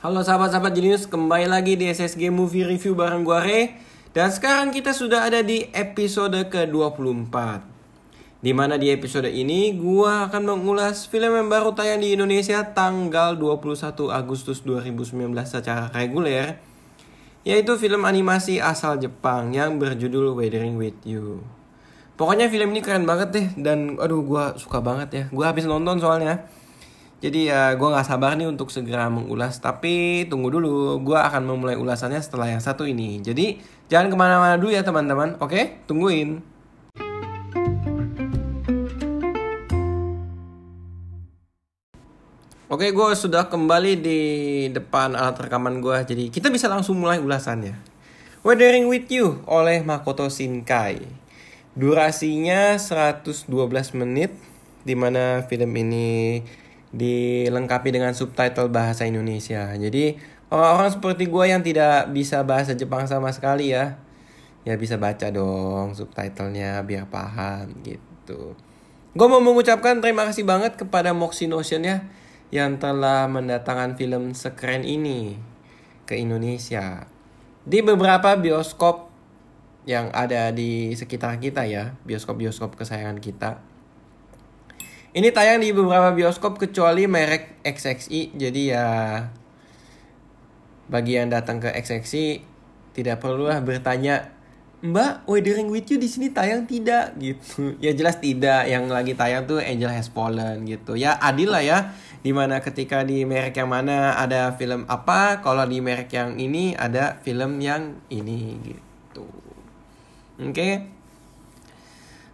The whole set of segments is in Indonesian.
Halo sahabat-sahabat Genius, kembali lagi di SSG Movie Review bareng gue Re. Dan sekarang kita sudah ada di episode ke-24. Di mana di episode ini gue akan mengulas film yang baru tayang di Indonesia tanggal 21 Agustus 2019 secara reguler Yaitu film animasi asal Jepang yang berjudul Weathering With You. Pokoknya film ini keren banget deh dan aduh gue suka banget ya. Gue habis nonton soalnya jadi ya gue gak sabar nih untuk segera mengulas Tapi tunggu dulu. Gue akan memulai ulasannya setelah yang satu ini. Jadi jangan ke mana-mana dulu ya teman-teman. Oke tungguin. Oke gue sudah kembali di depan alat rekaman gue Jadi kita bisa langsung mulai ulasannya. Weathering With You oleh Makoto Shinkai. Durasinya 112 menit Di mana film ini dilengkapi dengan subtitle bahasa Indonesia. Jadi orang-orang seperti gue yang tidak bisa bahasa Jepang sama sekali ya, ya bisa baca dong subtitlenya biar paham gitu. Gue mau mengucapkan terima kasih banget kepada Moxie Notion ya yang telah mendatangkan film sekeren ini ke Indonesia. Di beberapa bioskop yang ada di sekitar kita ya, bioskop-bioskop kesayangan kita. Ini tayang di beberapa bioskop kecuali merek XXI. Jadi ya bagi yang datang ke XXI tidak perlu lah bertanya, "Mbak, Weathering with You di sini tayang tidak?" gitu. Ya jelas tidak. Yang lagi tayang tuh Angel Has Fallen gitu. Ya adil lah ya. Di mana ketika di merek yang mana ada film apa, kalau di merek yang ini ada film yang ini gitu. Oke. Okay?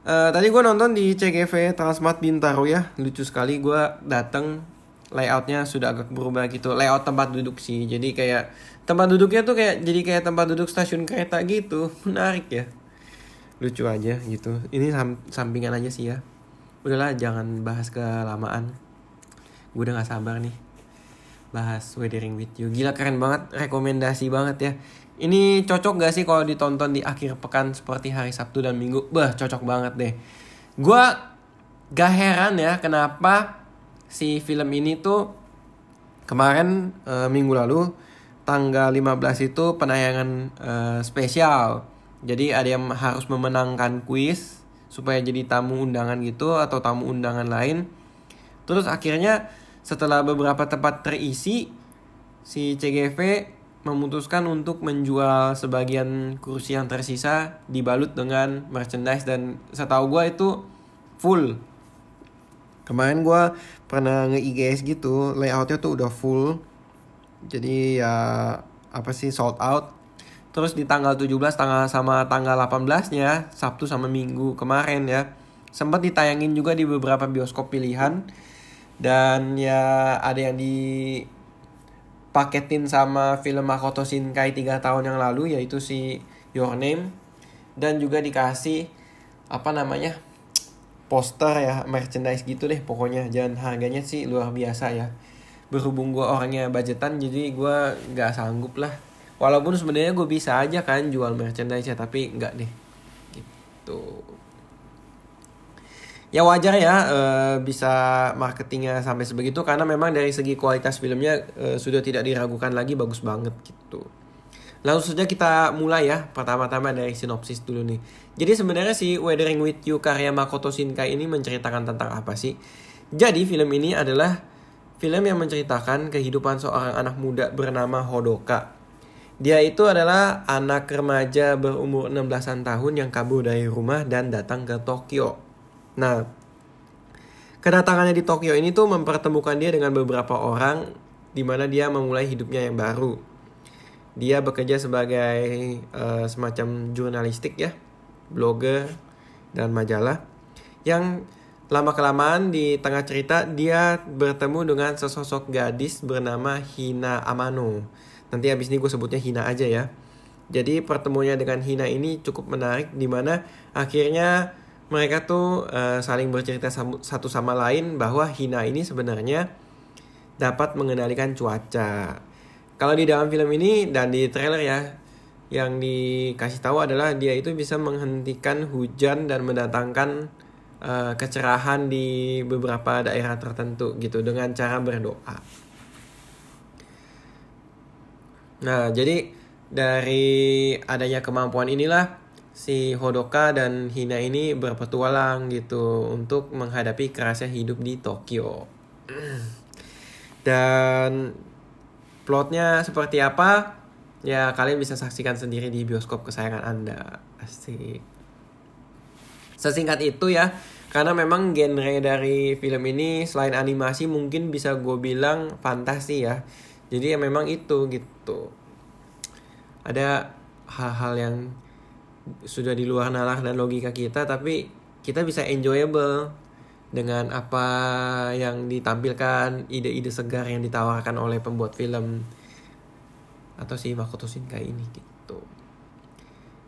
Uh, tadi gue nonton di CGV Transmart Bintaro ya, lucu sekali gue dateng layoutnya sudah agak berubah gitu, layout tempat duduk sih, jadi kayak tempat duduknya tuh kayak jadi kayak tempat duduk stasiun kereta gitu, menarik ya, lucu aja gitu. Ini sam sampingan aja sih ya. Udahlah jangan bahas kelamaan, gue udah gak sabar nih bahas Weathering with You. Gila keren banget, rekomendasi banget ya. Ini cocok gak sih kalau ditonton di akhir pekan seperti hari Sabtu dan Minggu? Bah, cocok banget deh. Gua gak heran ya kenapa si film ini tuh kemarin e, minggu lalu tanggal 15 itu penayangan e, spesial. Jadi ada yang harus memenangkan kuis supaya jadi tamu undangan gitu atau tamu undangan lain. Terus akhirnya setelah beberapa tempat terisi si CGV memutuskan untuk menjual sebagian kursi yang tersisa dibalut dengan merchandise dan setahu gue itu full. Kemarin gue pernah nge IGS gitu layoutnya tuh udah full. Jadi ya apa sih sold out. Terus di tanggal 17 tanggal sama tanggal 18 nya Sabtu sama Minggu kemarin ya sempat ditayangin juga di beberapa bioskop pilihan. Dan ya ada yang di paketin sama film Makoto Shinkai 3 tahun yang lalu yaitu si Your Name. Dan juga dikasih apa namanya poster ya merchandise gitu deh pokoknya. Dan harganya sih luar biasa ya. Berhubung gue orangnya budgetan jadi gue nggak sanggup lah. Walaupun sebenarnya gue bisa aja kan jual merchandise ya tapi nggak deh. Gitu ya wajar ya uh, bisa marketingnya sampai sebegitu karena memang dari segi kualitas filmnya uh, sudah tidak diragukan lagi bagus banget gitu. Langsung saja kita mulai ya pertama-tama dari sinopsis dulu nih. Jadi sebenarnya si Weathering with You karya Makoto Shinkai ini menceritakan tentang apa sih? Jadi film ini adalah film yang menceritakan kehidupan seorang anak muda bernama Hodoka. Dia itu adalah anak remaja berumur 16-an tahun yang kabur dari rumah dan datang ke Tokyo Nah, kedatangannya di Tokyo ini tuh mempertemukan dia dengan beberapa orang di mana dia memulai hidupnya yang baru. Dia bekerja sebagai uh, semacam jurnalistik ya, blogger dan majalah yang lama kelamaan di tengah cerita dia bertemu dengan sesosok gadis bernama Hina Amano. Nanti habis ini gue sebutnya Hina aja ya. Jadi pertemuannya dengan Hina ini cukup menarik di mana akhirnya mereka tuh uh, saling bercerita satu sama lain bahwa Hina ini sebenarnya dapat mengendalikan cuaca. Kalau di dalam film ini dan di trailer ya, yang dikasih tahu adalah dia itu bisa menghentikan hujan dan mendatangkan uh, kecerahan di beberapa daerah tertentu gitu dengan cara berdoa. Nah, jadi dari adanya kemampuan inilah si Hodoka dan Hina ini berpetualang gitu untuk menghadapi kerasnya hidup di Tokyo. Dan plotnya seperti apa? Ya kalian bisa saksikan sendiri di bioskop kesayangan Anda. Asik. Sesingkat itu ya, karena memang genre dari film ini selain animasi mungkin bisa gue bilang fantasi ya. Jadi ya memang itu gitu. Ada hal-hal yang sudah di luar nalar dan logika kita tapi kita bisa enjoyable dengan apa yang ditampilkan ide-ide segar yang ditawarkan oleh pembuat film atau si Makoto Shinkai ini gitu.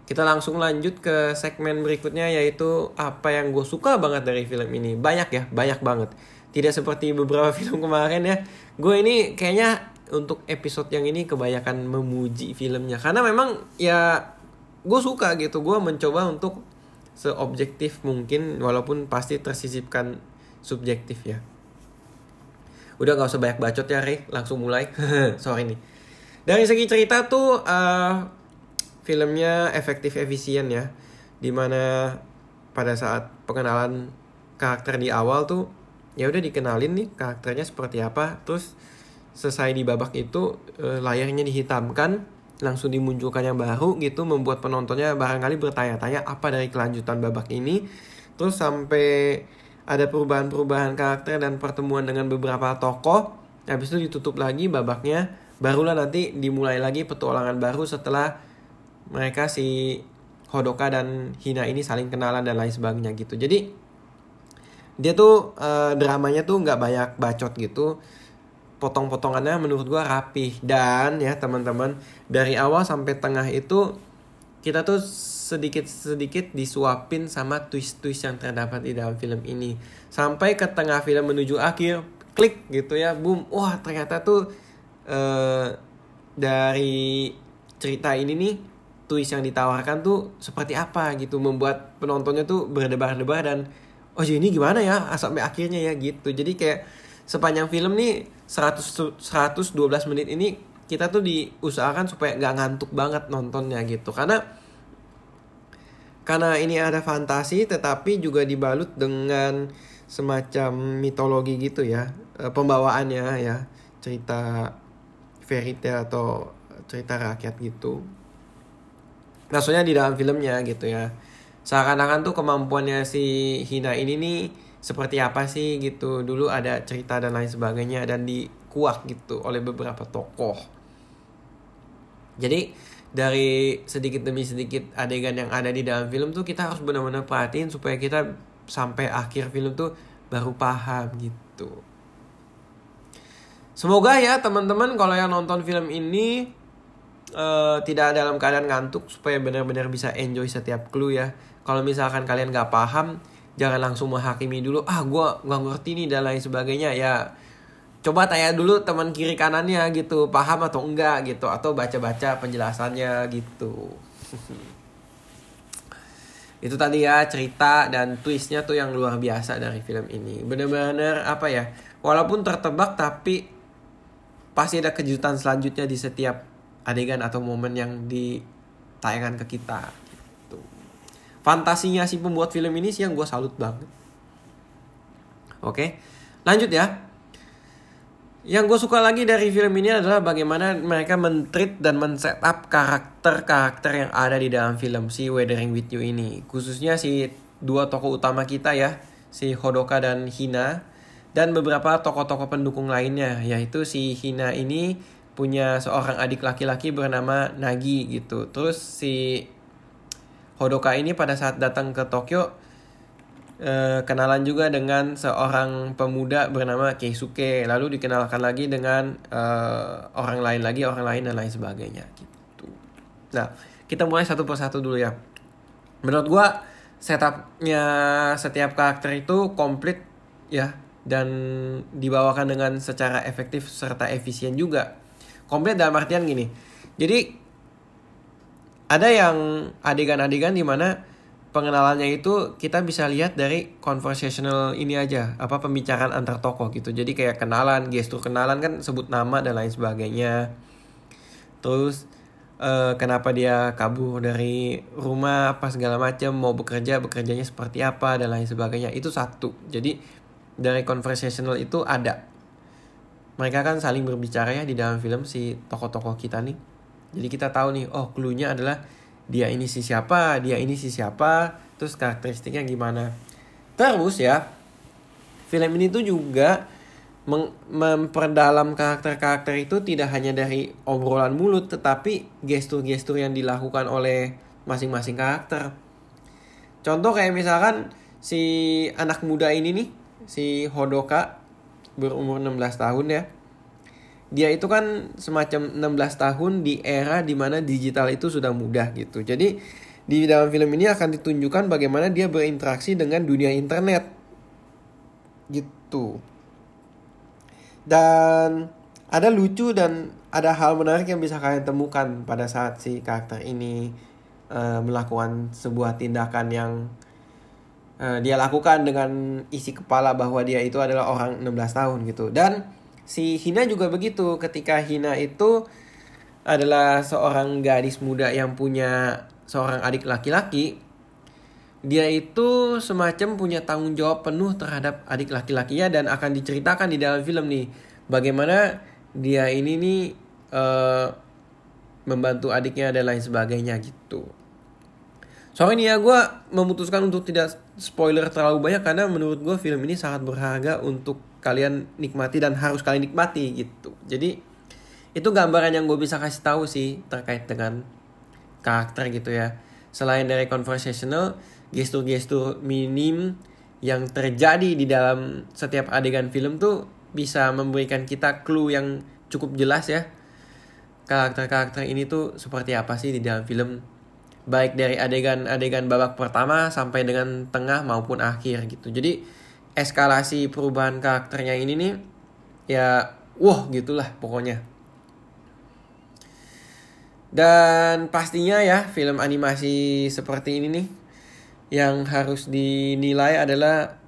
Kita langsung lanjut ke segmen berikutnya yaitu apa yang gue suka banget dari film ini. Banyak ya, banyak banget. Tidak seperti beberapa film kemarin ya. Gue ini kayaknya untuk episode yang ini kebanyakan memuji filmnya karena memang ya gue suka gitu. Gue mencoba untuk seobjektif mungkin walaupun pasti tersisipkan subjektif ya. Udah gak usah banyak bacot ya Rey langsung mulai. Sorry nih. Dari segi cerita tuh uh, filmnya efektif efisien ya. Di mana pada saat pengenalan karakter di awal tuh ya udah dikenalin nih karakternya seperti apa. Terus selesai di babak itu uh, layarnya dihitamkan langsung dimunculkan yang baru gitu membuat penontonnya barangkali bertanya-tanya apa dari kelanjutan babak ini. Terus sampai ada perubahan-perubahan karakter dan pertemuan dengan beberapa tokoh habis itu ditutup lagi babaknya. Barulah nanti dimulai lagi petualangan baru setelah mereka si Hodoka dan Hina ini saling kenalan dan lain sebagainya gitu. Jadi dia tuh uh, dramanya tuh nggak banyak bacot gitu potong-potongannya menurut gua rapih. Dan ya teman-teman dari awal sampai tengah itu kita tuh sedikit-sedikit disuapin sama twist-twist yang terdapat di dalam film ini. Sampai ke tengah film menuju akhir klik gitu ya boom. Wah ternyata tuh uh, dari cerita ini nih twist yang ditawarkan tuh seperti apa gitu membuat penontonnya tuh berdebar-debar dan oh ini gimana ya? sampai akhirnya ya gitu. Jadi kayak sepanjang film nih 100 112 menit ini kita tuh diusahakan supaya nggak ngantuk banget nontonnya gitu. Karena karena ini ada fantasi tetapi juga dibalut dengan semacam mitologi gitu ya e, pembawaannya ya cerita fairy tale atau cerita rakyat gitu. Maksudnya di dalam filmnya gitu ya. Seakan-akan tuh kemampuannya si Hina ini nih seperti apa sih gitu. Dulu ada cerita dan lain sebagainya dan dikuak gitu oleh beberapa tokoh. Jadi dari sedikit demi sedikit adegan yang ada di dalam film tuh kita harus benar-benar perhatiin supaya kita sampai akhir film tuh baru paham gitu. Semoga ya teman-teman kalau yang nonton film ini uh, tidak dalam keadaan ngantuk supaya benar-benar bisa enjoy setiap clue ya. Kalau misalkan kalian gak paham jangan langsung menghakimi dulu ah gue nggak ngerti nih dan lain sebagainya. Ya coba tanya dulu teman kiri kanannya gitu paham atau enggak gitu atau baca-baca penjelasannya gitu. Itu tadi ya cerita dan twistnya tuh yang luar biasa dari film ini. Bener-bener apa ya walaupun tertebak tapi pasti ada kejutan selanjutnya di setiap adegan atau momen yang ditayangkan ke kita fantasinya si pembuat film ini sih yang gue salut banget oke lanjut ya yang gue suka lagi dari film ini adalah bagaimana mereka mentreat dan men-setup karakter-karakter yang ada di dalam film si Weathering With You ini. Khususnya si dua tokoh utama kita ya, si Hodoka dan Hina. Dan beberapa tokoh-tokoh pendukung lainnya, yaitu si Hina ini punya seorang adik laki-laki bernama Nagi gitu. Terus si Hodoka ini pada saat datang ke Tokyo eh, kenalan juga dengan seorang pemuda bernama Keisuke lalu dikenalkan lagi dengan eh, orang lain lagi orang lain dan lain sebagainya gitu. Nah kita mulai satu persatu dulu ya. Menurut gua setupnya setiap karakter itu komplit ya dan dibawakan dengan secara efektif serta efisien juga. Komplit dalam artian gini. Jadi ada yang adegan-adegan di mana pengenalannya itu kita bisa lihat dari conversational ini aja apa pembicaraan antar tokoh gitu. Jadi kayak kenalan gestur kenalan kan sebut nama dan lain sebagainya. Terus uh, kenapa dia kabur dari rumah apa segala macam mau bekerja bekerjanya seperti apa dan lain sebagainya. Itu satu. Jadi dari conversational itu ada. Mereka kan saling berbicara ya di dalam film si tokoh-tokoh kita nih jadi kita tahu nih oh clue-nya adalah dia ini si siapa dia ini si siapa terus karakteristiknya gimana terus ya film ini tuh juga memperdalam karakter-karakter itu tidak hanya dari obrolan mulut tetapi gestur-gestur yang dilakukan oleh masing-masing karakter. Contoh kayak misalkan si anak muda ini nih, si Hodoka berumur 16 tahun ya. Dia itu kan semacam 16 tahun di era di mana digital itu sudah mudah gitu. Jadi di dalam film ini akan ditunjukkan bagaimana dia berinteraksi dengan dunia internet. Gitu. Dan ada lucu dan ada hal menarik yang bisa kalian temukan pada saat si karakter ini uh, melakukan sebuah tindakan yang uh, dia lakukan dengan isi kepala bahwa dia itu adalah orang 16 tahun gitu. Dan si Hina juga begitu ketika Hina itu adalah seorang gadis muda yang punya seorang adik laki-laki dia itu semacam punya tanggung jawab penuh terhadap adik laki-lakinya dan akan diceritakan di dalam film nih bagaimana dia ini nih uh, membantu adiknya dan lain sebagainya gitu. Soalnya ini ya gue memutuskan untuk tidak spoiler terlalu banyak karena menurut gue film ini sangat berharga untuk kalian nikmati dan harus kalian nikmati gitu. Jadi itu gambaran yang gue bisa kasih tahu sih terkait dengan karakter gitu ya. Selain dari conversational, gestur-gestur minim yang terjadi di dalam setiap adegan film tuh bisa memberikan kita clue yang cukup jelas ya karakter-karakter ini tuh seperti apa sih di dalam film baik dari adegan-adegan babak pertama sampai dengan tengah maupun akhir gitu jadi eskalasi perubahan karakternya ini nih ya wah gitulah pokoknya dan pastinya ya film animasi seperti ini nih yang harus dinilai adalah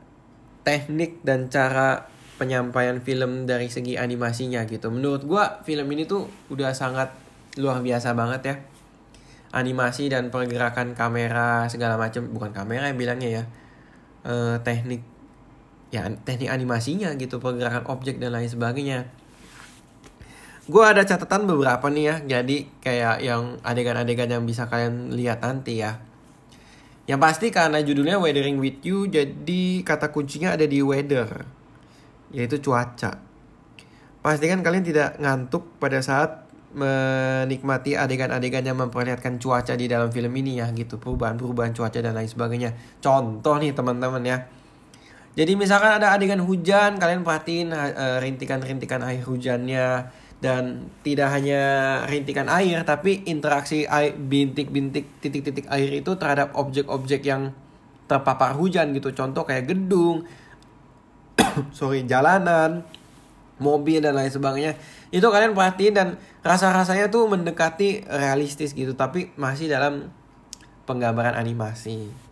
teknik dan cara penyampaian film dari segi animasinya gitu. Menurut gua film ini tuh udah sangat luar biasa banget ya. Animasi dan pergerakan kamera segala macam bukan kamera yang bilangnya ya. E, teknik ya teknik animasinya gitu, pergerakan objek dan lain sebagainya. Gue ada catatan beberapa nih ya, jadi kayak yang adegan-adegan yang bisa kalian lihat nanti ya. Yang pasti karena judulnya Weathering with You, jadi kata kuncinya ada di weather, yaitu cuaca. Pastikan kalian tidak ngantuk pada saat menikmati adegan-adegan yang memperlihatkan cuaca di dalam film ini ya gitu perubahan-perubahan cuaca dan lain sebagainya contoh nih teman-teman ya jadi misalkan ada adegan hujan kalian perhatiin uh, rintikan-rintikan air hujannya. Dan tidak hanya rintikan air tapi interaksi air bintik-bintik titik-titik air itu terhadap objek-objek yang terpapar hujan gitu. Contoh kayak gedung sorry jalanan mobil dan lain sebagainya. Itu kalian perhatiin dan rasa-rasanya tuh mendekati realistis gitu tapi masih dalam penggambaran animasi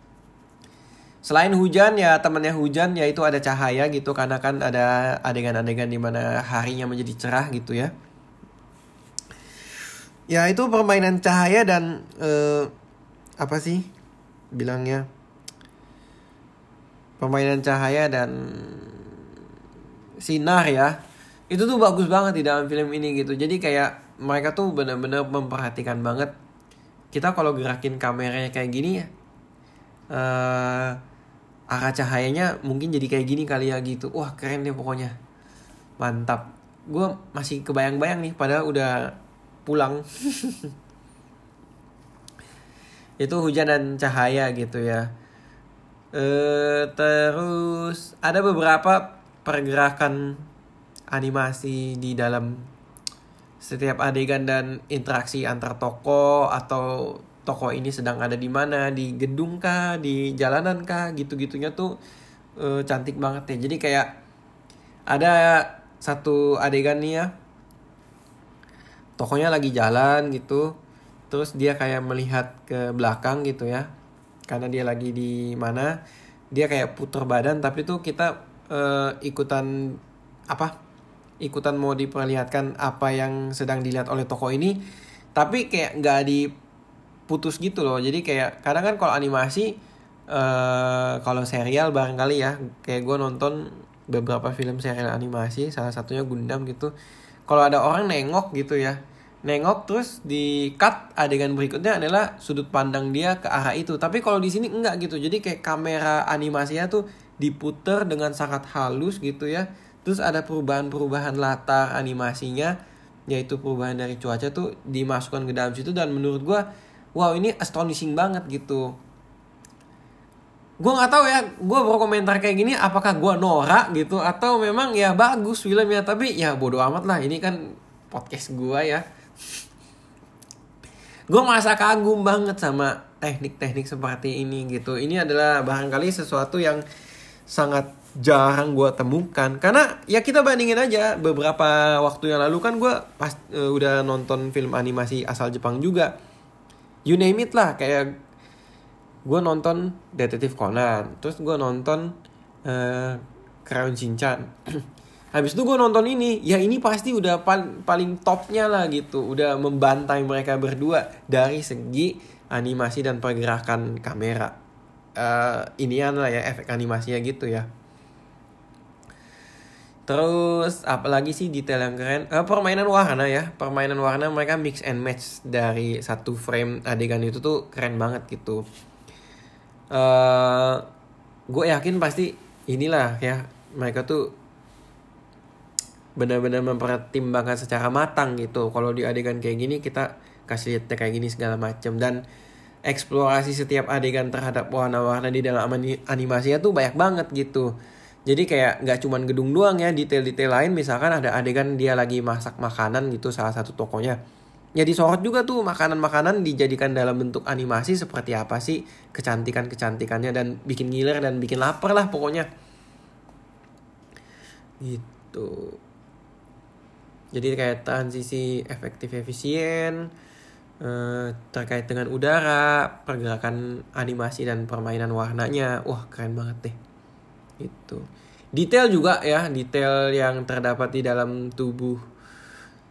Selain hujan ya temannya hujan yaitu ada cahaya gitu karena kan ada adegan-adegan di mana harinya menjadi cerah gitu ya. Ya itu permainan cahaya dan uh, apa sih bilangnya? Permainan cahaya dan sinar ya. Itu tuh bagus banget di dalam film ini gitu. Jadi kayak mereka tuh benar-benar memperhatikan banget. Kita kalau gerakin kameranya kayak gini ya uh, arah cahayanya mungkin jadi kayak gini kali ya gitu. Wah keren deh pokoknya. Mantap. Gue masih kebayang-bayang nih padahal udah pulang. Itu hujan dan cahaya gitu ya. E, terus ada beberapa pergerakan animasi di dalam setiap adegan dan interaksi antar tokoh atau toko ini sedang ada di mana di gedung kah di jalanan kah gitu gitunya tuh uh, cantik banget ya. Jadi kayak ada satu adegan nih ya. Tokonya lagi jalan gitu terus dia kayak melihat ke belakang gitu ya karena dia lagi di mana. Dia kayak putar badan tapi tuh kita uh, ikutan apa ikutan mau diperlihatkan apa yang sedang dilihat oleh toko ini. Tapi kayak nggak diputus gitu loh. Jadi kayak kadang kan kalau animasi uh, kalau serial barangkali ya kayak gue nonton beberapa film serial animasi salah satunya Gundam gitu. Kalau ada orang nengok gitu ya nengok terus di cut adegan berikutnya adalah sudut pandang dia ke arah itu. Tapi kalau di sini enggak gitu. Jadi kayak kamera animasinya tuh diputer dengan sangat halus gitu ya. Terus ada perubahan-perubahan latar animasinya yaitu perubahan dari cuaca tuh dimasukkan ke dalam situ. Dan menurut gua wow ini astonishing banget gitu. Gue nggak tahu ya gue berkomentar kayak gini apakah gue norak gitu atau memang ya bagus filmnya tapi ya bodoh amat lah ini kan podcast gue ya. Gue merasa kagum banget sama teknik-teknik seperti ini gitu. Ini adalah barangkali sesuatu yang sangat jarang gue temukan karena ya kita bandingin aja beberapa waktu yang lalu kan gue pas uh, udah nonton film animasi asal Jepang juga you name it lah kayak gue nonton detektif Conan terus gue nonton uh, Crown Shinchan Habis itu gue nonton ini, ya ini pasti udah pal paling topnya lah gitu. Udah membantai mereka berdua dari segi animasi dan pergerakan kamera. Uh, inian lah ya efek animasinya gitu ya. Terus apalagi sih detail yang keren? Uh, permainan warna ya, permainan warna mereka mix and match. Dari satu frame adegan itu tuh keren banget gitu. Uh, eh, gue yakin pasti inilah ya mereka tuh benar-benar mempertimbangkan secara matang gitu. Kalau di adegan kayak gini kita kasih lihat kayak gini segala macam dan eksplorasi setiap adegan terhadap warna-warna di dalam animasinya tuh banyak banget gitu jadi kayak nggak cuman gedung doang ya detail-detail lain. Misalkan ada adegan dia lagi masak makanan gitu salah satu tokonya. Ya disorot juga tuh makanan-makanan dijadikan dalam bentuk animasi seperti apa sih kecantikan-kecantikannya dan bikin ngiler dan bikin lapar lah pokoknya. Gitu. Jadi kayak transisi efektif efisien eh, terkait dengan udara, pergerakan animasi dan permainan warnanya, wah keren banget deh. Itu. Detail juga ya, detail yang terdapat di dalam tubuh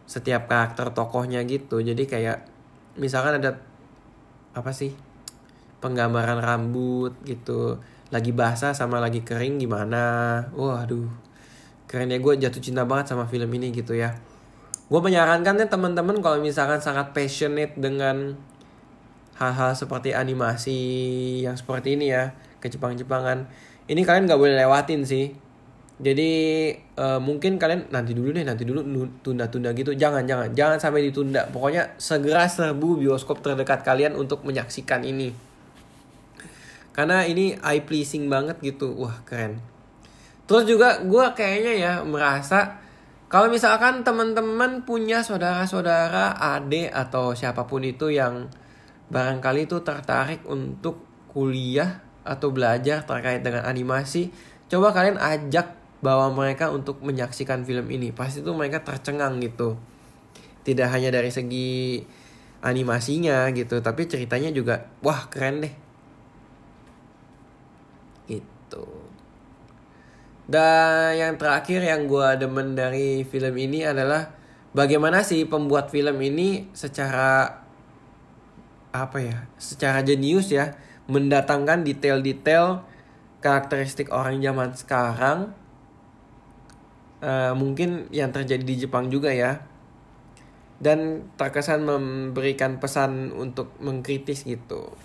setiap karakter tokohnya gitu. Jadi kayak misalkan ada apa sih? Penggambaran rambut gitu. Lagi basah sama lagi kering gimana? Wah, aduh. Keren ya gue jatuh cinta banget sama film ini gitu ya gue menyarankan ya teman-teman kalau misalkan sangat passionate dengan hal-hal seperti animasi yang seperti ini ya ke Jepang-Jepangan ini kalian nggak boleh lewatin sih. Jadi uh, mungkin kalian nanti dulu deh nanti dulu tunda-tunda gitu. Jangan jangan jangan sampai ditunda. Pokoknya segera serbu bioskop terdekat kalian untuk menyaksikan ini. Karena ini eye pleasing banget gitu. Wah keren. Terus juga gue kayaknya ya merasa kalau misalkan teman-teman punya saudara-saudara, adik atau siapa pun itu yang barangkali itu tertarik untuk kuliah atau belajar terkait dengan animasi, coba kalian ajak bawa mereka untuk menyaksikan film ini. Pasti itu mereka tercengang gitu. Tidak hanya dari segi animasinya gitu, tapi ceritanya juga wah keren deh. Gitu. Dan yang terakhir yang gue demen dari film ini adalah bagaimana sih pembuat film ini secara apa ya, secara jenius ya, mendatangkan detail-detail karakteristik orang zaman sekarang. Uh, mungkin yang terjadi di Jepang juga ya. Dan terkesan memberikan pesan untuk mengkritis gitu.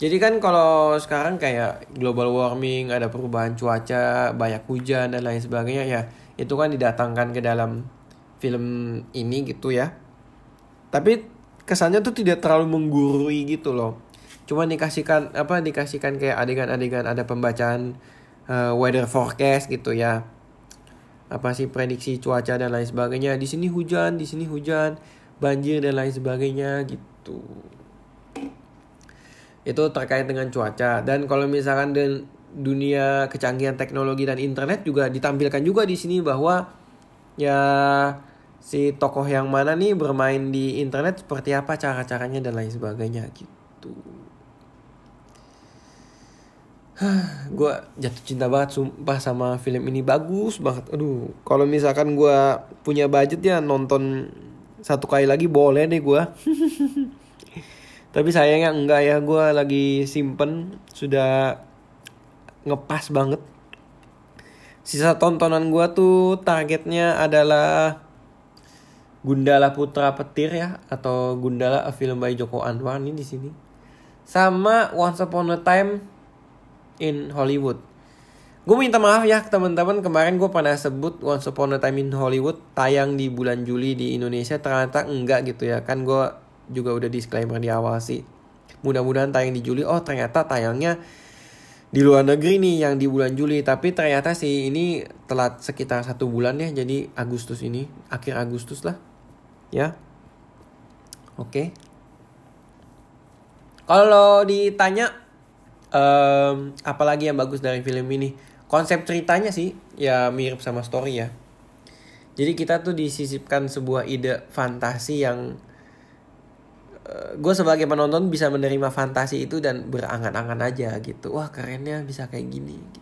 Jadi kan kalau sekarang kayak global warming, ada perubahan cuaca, banyak hujan dan lain sebagainya ya, itu kan didatangkan ke dalam film ini gitu ya. Tapi kesannya tuh tidak terlalu menggurui gitu loh. Cuma dikasihkan apa dikasihkan kayak adegan-adegan ada pembacaan uh, weather forecast gitu ya. Apa sih prediksi cuaca dan lain sebagainya. Di sini hujan, di sini hujan, banjir dan lain sebagainya gitu itu terkait dengan cuaca dan kalau misalkan dan dunia kecanggihan teknologi dan internet juga ditampilkan juga di sini bahwa ya si tokoh yang mana nih bermain di internet seperti apa cara-caranya dan lain sebagainya gitu. gue jatuh cinta banget sumpah sama film ini. Bagus banget. Aduh, kalau misalkan gue punya budget ya nonton satu kali lagi boleh deh gue tapi sayangnya enggak ya gue lagi simpen sudah ngepas banget. Sisa tontonan gue tuh targetnya adalah Gundala Putra Petir ya atau Gundala a film by Joko Anwar nih di sini. Sama Once Upon a Time in Hollywood. Gue minta maaf ya teman-teman. Kemarin gue pernah sebut Once Upon a Time in Hollywood tayang di bulan Juli di Indonesia. Ternyata enggak gitu ya. Kan gue juga udah disclaimer di awal sih. Mudah-mudahan tayang di Juli. Oh ternyata tayangnya di luar negeri nih yang di bulan Juli. Tapi ternyata sih ini telat sekitar satu bulan ya. Jadi Agustus ini akhir Agustus lah. Ya. Oke. Okay. kalau ditanya um, apalagi yang bagus dari film ini konsep ceritanya sih ya mirip sama story ya jadi kita tuh disisipkan sebuah ide fantasi yang uh, gue sebagai penonton bisa menerima fantasi itu dan berangan-angan aja gitu wah kerennya bisa kayak gini gitu.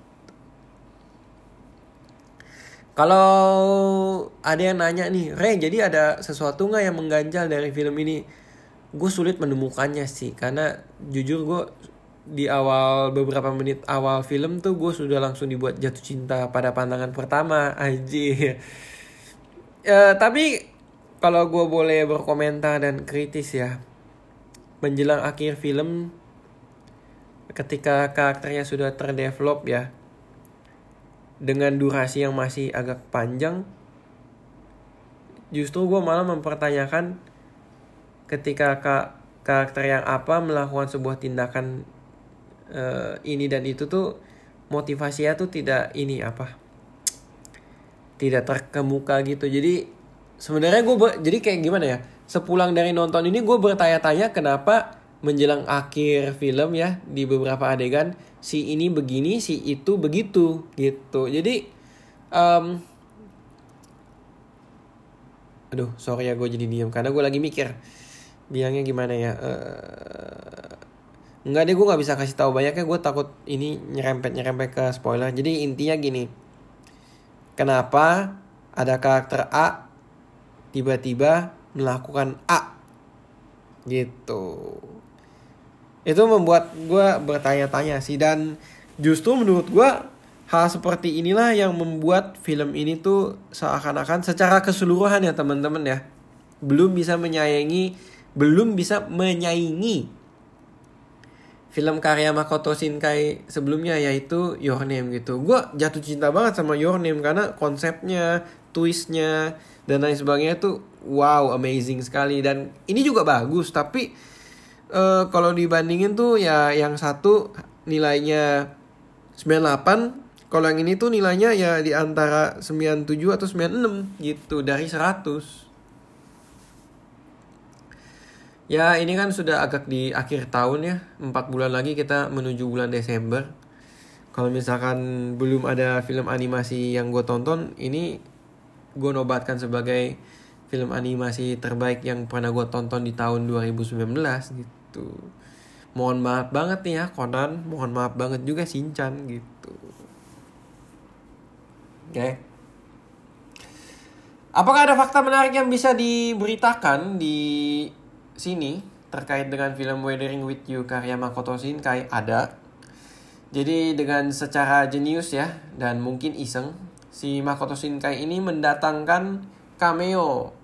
Kalau ada yang nanya nih, Re, jadi ada sesuatu nggak yang mengganjal dari film ini? Gue sulit menemukannya sih, karena jujur gue di awal beberapa menit awal film tuh gue sudah langsung dibuat jatuh cinta pada pandangan pertama aja. Uh, tapi kalau gue boleh berkomentar dan kritis ya, menjelang akhir film, ketika karakternya sudah terdevelop ya, dengan durasi yang masih agak panjang justru gue malah mempertanyakan ketika kak karakter yang apa melakukan sebuah tindakan uh, ini dan itu tuh motivasinya tuh tidak ini apa tidak terkemuka gitu. Jadi sebenarnya gue jadi kayak gimana ya sepulang dari nonton ini gue bertanya-tanya kenapa menjelang akhir film ya di beberapa adegan si ini begini si itu begitu gitu. Jadi um, aduh sorry ya gue jadi diem karena gue lagi mikir bilangnya gimana ya uh, nggak deh gue nggak bisa kasih tahu banyaknya. Gue takut ini nyerempet nyerempet ke spoiler. Jadi intinya gini. Kenapa ada karakter A tiba-tiba melakukan A? Gitu. Itu membuat gue bertanya-tanya sih. Dan justru menurut gue hal seperti inilah yang membuat film ini tuh seakan-akan secara keseluruhan ya teman-teman ya. Belum bisa menyayangi belum bisa menyaingi film karya Makoto Shinkai sebelumnya yaitu Your Name gitu. Gue jatuh cinta banget sama Your Name karena konsepnya, twistnya dan lain sebagainya tuh wow amazing sekali dan ini juga bagus tapi uh, kalau dibandingin tuh ya yang satu nilainya 98 kalau yang ini tuh nilainya ya di antara 97 atau 96 gitu dari 100 Ya ini kan sudah agak di akhir tahun ya. 4 bulan lagi kita menuju bulan Desember. Kalau misalkan belum ada film animasi yang gue tonton Ini gue nobatkan sebagai film animasi terbaik yang pernah gue tonton di tahun 2019 gitu. Mohon maaf banget nih ya Conan. Mohon maaf banget juga Shinchan gitu. Oke. Okay. apakah ada fakta menarik yang bisa diberitakan di sini terkait dengan film Weathering with You karya Makoto Shinkai ada jadi dengan secara jenius ya dan mungkin iseng si Makoto Shinkai ini mendatangkan cameo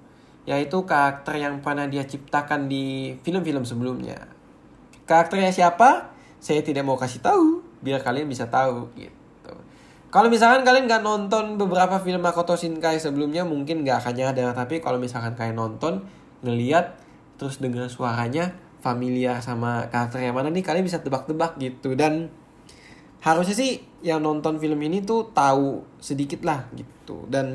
yaitu karakter yang pernah dia ciptakan di film-film sebelumnya. Karakternya siapa? Saya tidak mau kasih tahu, biar kalian bisa tahu gitu. Kalau misalkan kalian nggak nonton beberapa film Makoto Shinkai sebelumnya, mungkin nggak akan nyadar. Tapi kalau misalkan kalian nonton, ngeliat, terus dengar suaranya, familiar sama karakter yang mana nih, kalian bisa tebak-tebak gitu. Dan harusnya sih yang nonton film ini tuh tahu sedikit lah gitu. Dan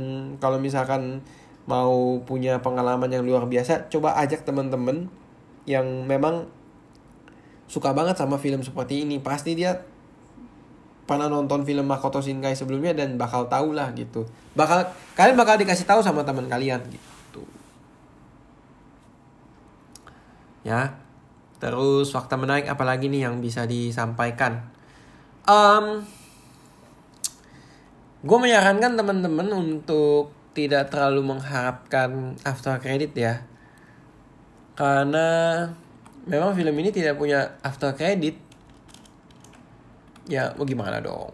kalau misalkan mau punya pengalaman yang luar biasa, coba ajak teman-teman yang memang suka banget sama film seperti ini. Pasti dia pernah nonton film Makoto Shinkai sebelumnya dan bakal tahu lah gitu. Bakal kalian bakal dikasih tahu sama teman kalian gitu. Ya. Terus fakta menarik apalagi nih yang bisa disampaikan? Um, gue menyarankan teman-teman untuk tidak terlalu mengharapkan after credit ya karena memang film ini tidak punya after credit ya mau gimana dong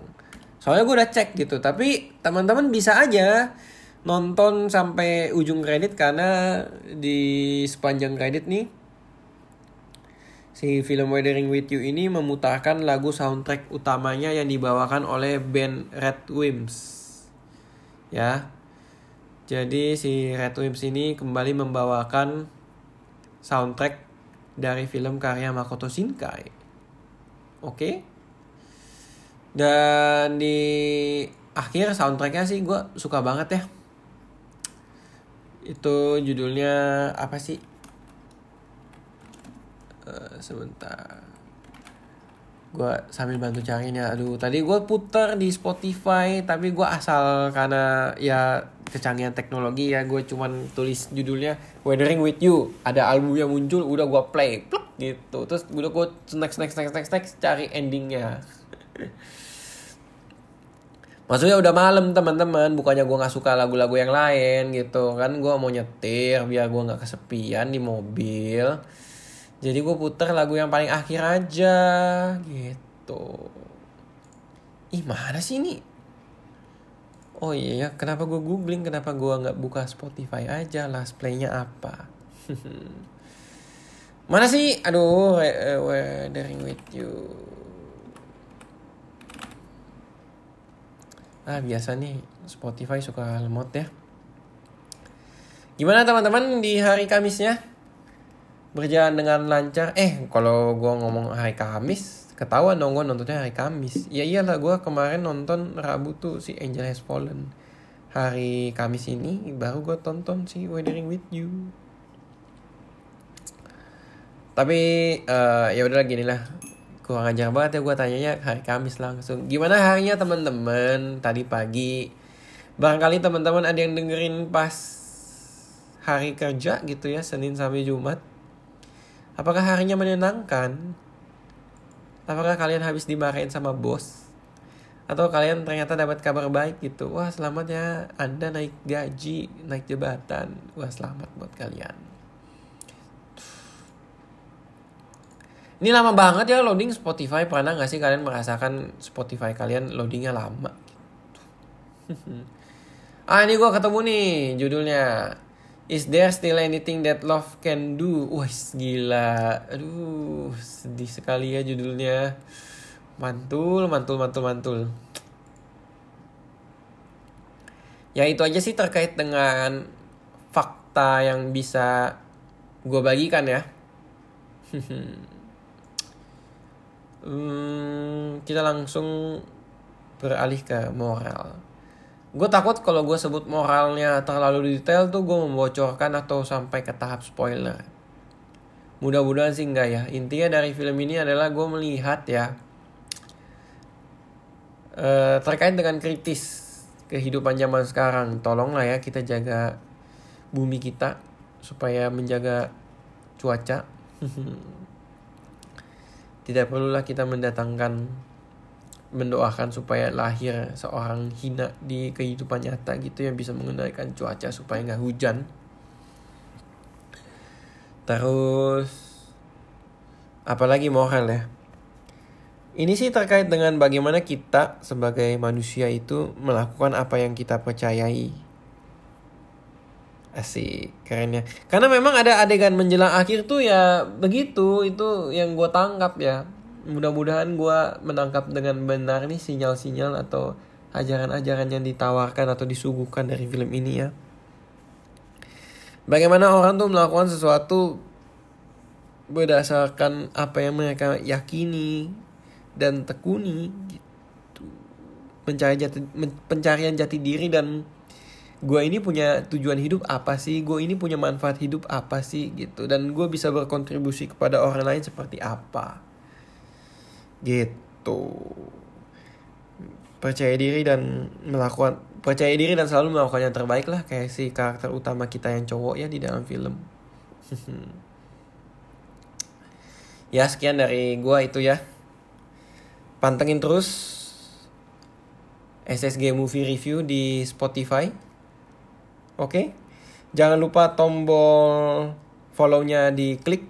soalnya gue udah cek gitu tapi teman-teman bisa aja nonton sampai ujung kredit karena di sepanjang kredit nih si film Weathering with You ini memutarkan lagu soundtrack utamanya yang dibawakan oleh band Red Wimps ya. Jadi si Red Wimps ini kembali membawakan soundtrack dari film karya Makoto Shinkai. Oke? Okay? dan di akhir soundtracknya sih gue suka banget ya. Itu judulnya apa sih uh, sebentar. Gue sambil bantu carinya aduh. Tadi gue putar di Spotify tapi gue asal karena ya kecanggihan teknologi ya gue cuman tulis judulnya Weathering with You. Ada album yang muncul udah gue play pluk gitu. Terus udah gue next next next next next cari endingnya. Maksudnya udah malam teman-teman, bukannya gue nggak suka lagu-lagu yang lain gitu. Kan, gue mau nyetir biar gue nggak kesepian di mobil. Jadi gue puter lagu yang paling akhir aja gitu. Ih mana sih ini? Oh iya ya, kenapa gue googling, kenapa gue nggak buka Spotify aja, last playnya apa? mana sih? Aduh, weathering with you. Ah biasa nih Spotify suka lemot ya. Gimana teman-teman di hari Kamisnya? Berjalan dengan lancar? Eh kalau gue ngomong hari Kamis, ketahuan dong gue nontonnya hari Kamis. Ya iyalah gue kemarin nonton Rabu tuh si Angel Has Fallen. Hari Kamis ini baru gue tonton si Weathering With You. Tapi uh, ya udahlah gini lah kurang ajar banget ya gue tanyanya hari Kamis langsung gimana harinya teman-teman tadi pagi barangkali teman-teman ada yang dengerin pas hari kerja gitu ya Senin sampai Jumat apakah harinya menyenangkan apakah kalian habis dimarahin sama bos atau kalian ternyata dapat kabar baik gitu wah selamat ya anda naik gaji naik jabatan wah selamat buat kalian Ini lama banget ya loading Spotify. Pernah gak sih kalian merasakan Spotify kalian loadingnya lama? Gitu. ah ini gue ketemu nih judulnya. Is there still anything that love can do? Wah gila. Aduh sedih sekali ya judulnya. Mantul, mantul, mantul, mantul. Ya itu aja sih terkait dengan fakta yang bisa gue bagikan ya. hmm, kita langsung beralih ke moral. Gue takut kalau gue sebut moralnya terlalu detail tuh gue membocorkan atau sampai ke tahap spoiler. Mudah-mudahan sih enggak ya. Intinya dari film ini adalah gue melihat ya uh, terkait dengan kritis kehidupan zaman sekarang. Tolonglah ya kita jaga bumi kita supaya menjaga cuaca. Tidak perlulah kita mendatangkan mendoakan supaya lahir seorang hina di kehidupan nyata gitu yang bisa mengendalikan cuaca supaya nggak hujan. Terus apalagi moral ya. Ini sih terkait dengan bagaimana kita sebagai manusia itu melakukan apa yang kita percayai. Asik, kerennya. Karena memang ada adegan menjelang akhir tuh ya begitu, itu yang gue tangkap ya. Mudah-mudahan gue menangkap dengan benar nih sinyal-sinyal atau ajaran-ajaran yang ditawarkan atau disuguhkan dari film ini ya. Bagaimana orang tuh melakukan sesuatu berdasarkan apa yang mereka yakini dan tekuni gitu. Mencari jati, pencarian jati diri dan gue ini punya tujuan hidup apa sih gue ini punya manfaat hidup apa sih gitu dan gue bisa berkontribusi kepada orang lain seperti apa gitu. Percaya diri dan melakukan percaya diri dan selalu melakukan yang terbaik lah. Kayak si karakter utama kita yang cowok ya di dalam film. Ya sekian dari gue itu ya. Pantengin terus SSG Movie Review di Spotify. Oke. Jangan lupa tombol follow-nya diklik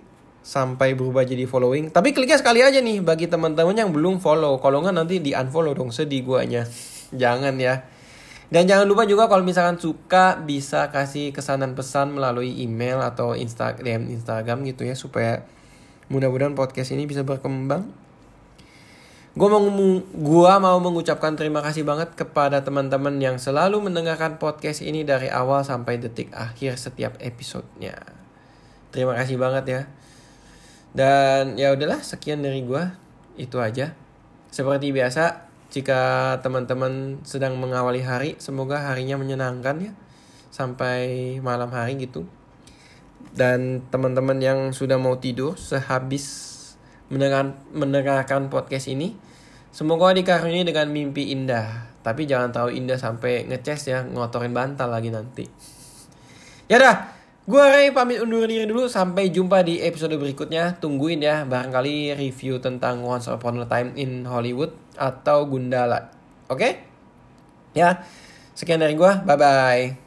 sampai berubah jadi following. Tapi kliknya sekali aja nih bagi teman-teman yang belum follow. Kalau nggak nanti di unfollow dong sedih guanya. Jangan ya. Dan jangan lupa juga kalau misalkan suka bisa kasih kesanan pesan melalui email atau Instagram Instagram gitu ya supaya mudah-mudahan podcast ini bisa berkembang. Gue mau gua mau mengucapkan terima kasih banget kepada teman-teman yang selalu mendengarkan podcast ini dari awal sampai detik akhir setiap episodenya. Terima kasih banget ya. Dan ya udahlah sekian dari gue itu aja. Seperti biasa jika teman-teman sedang mengawali hari, semoga harinya menyenangkan ya sampai malam hari gitu. Dan teman-teman yang sudah mau tidur sehabis mendengar, mendengarkan podcast ini, semoga dikaruniai dengan mimpi indah. Tapi jangan terlalu indah sampai ngeces ya, ngotorin bantal lagi nanti. Ya dah, gue Ray pamit undur diri dulu. Sampai jumpa di episode berikutnya. Tungguin ya, barangkali review tentang Once Upon a Time in Hollywood atau Gundala. Oke? Okay? Ya, sekian dari gue. Bye-bye.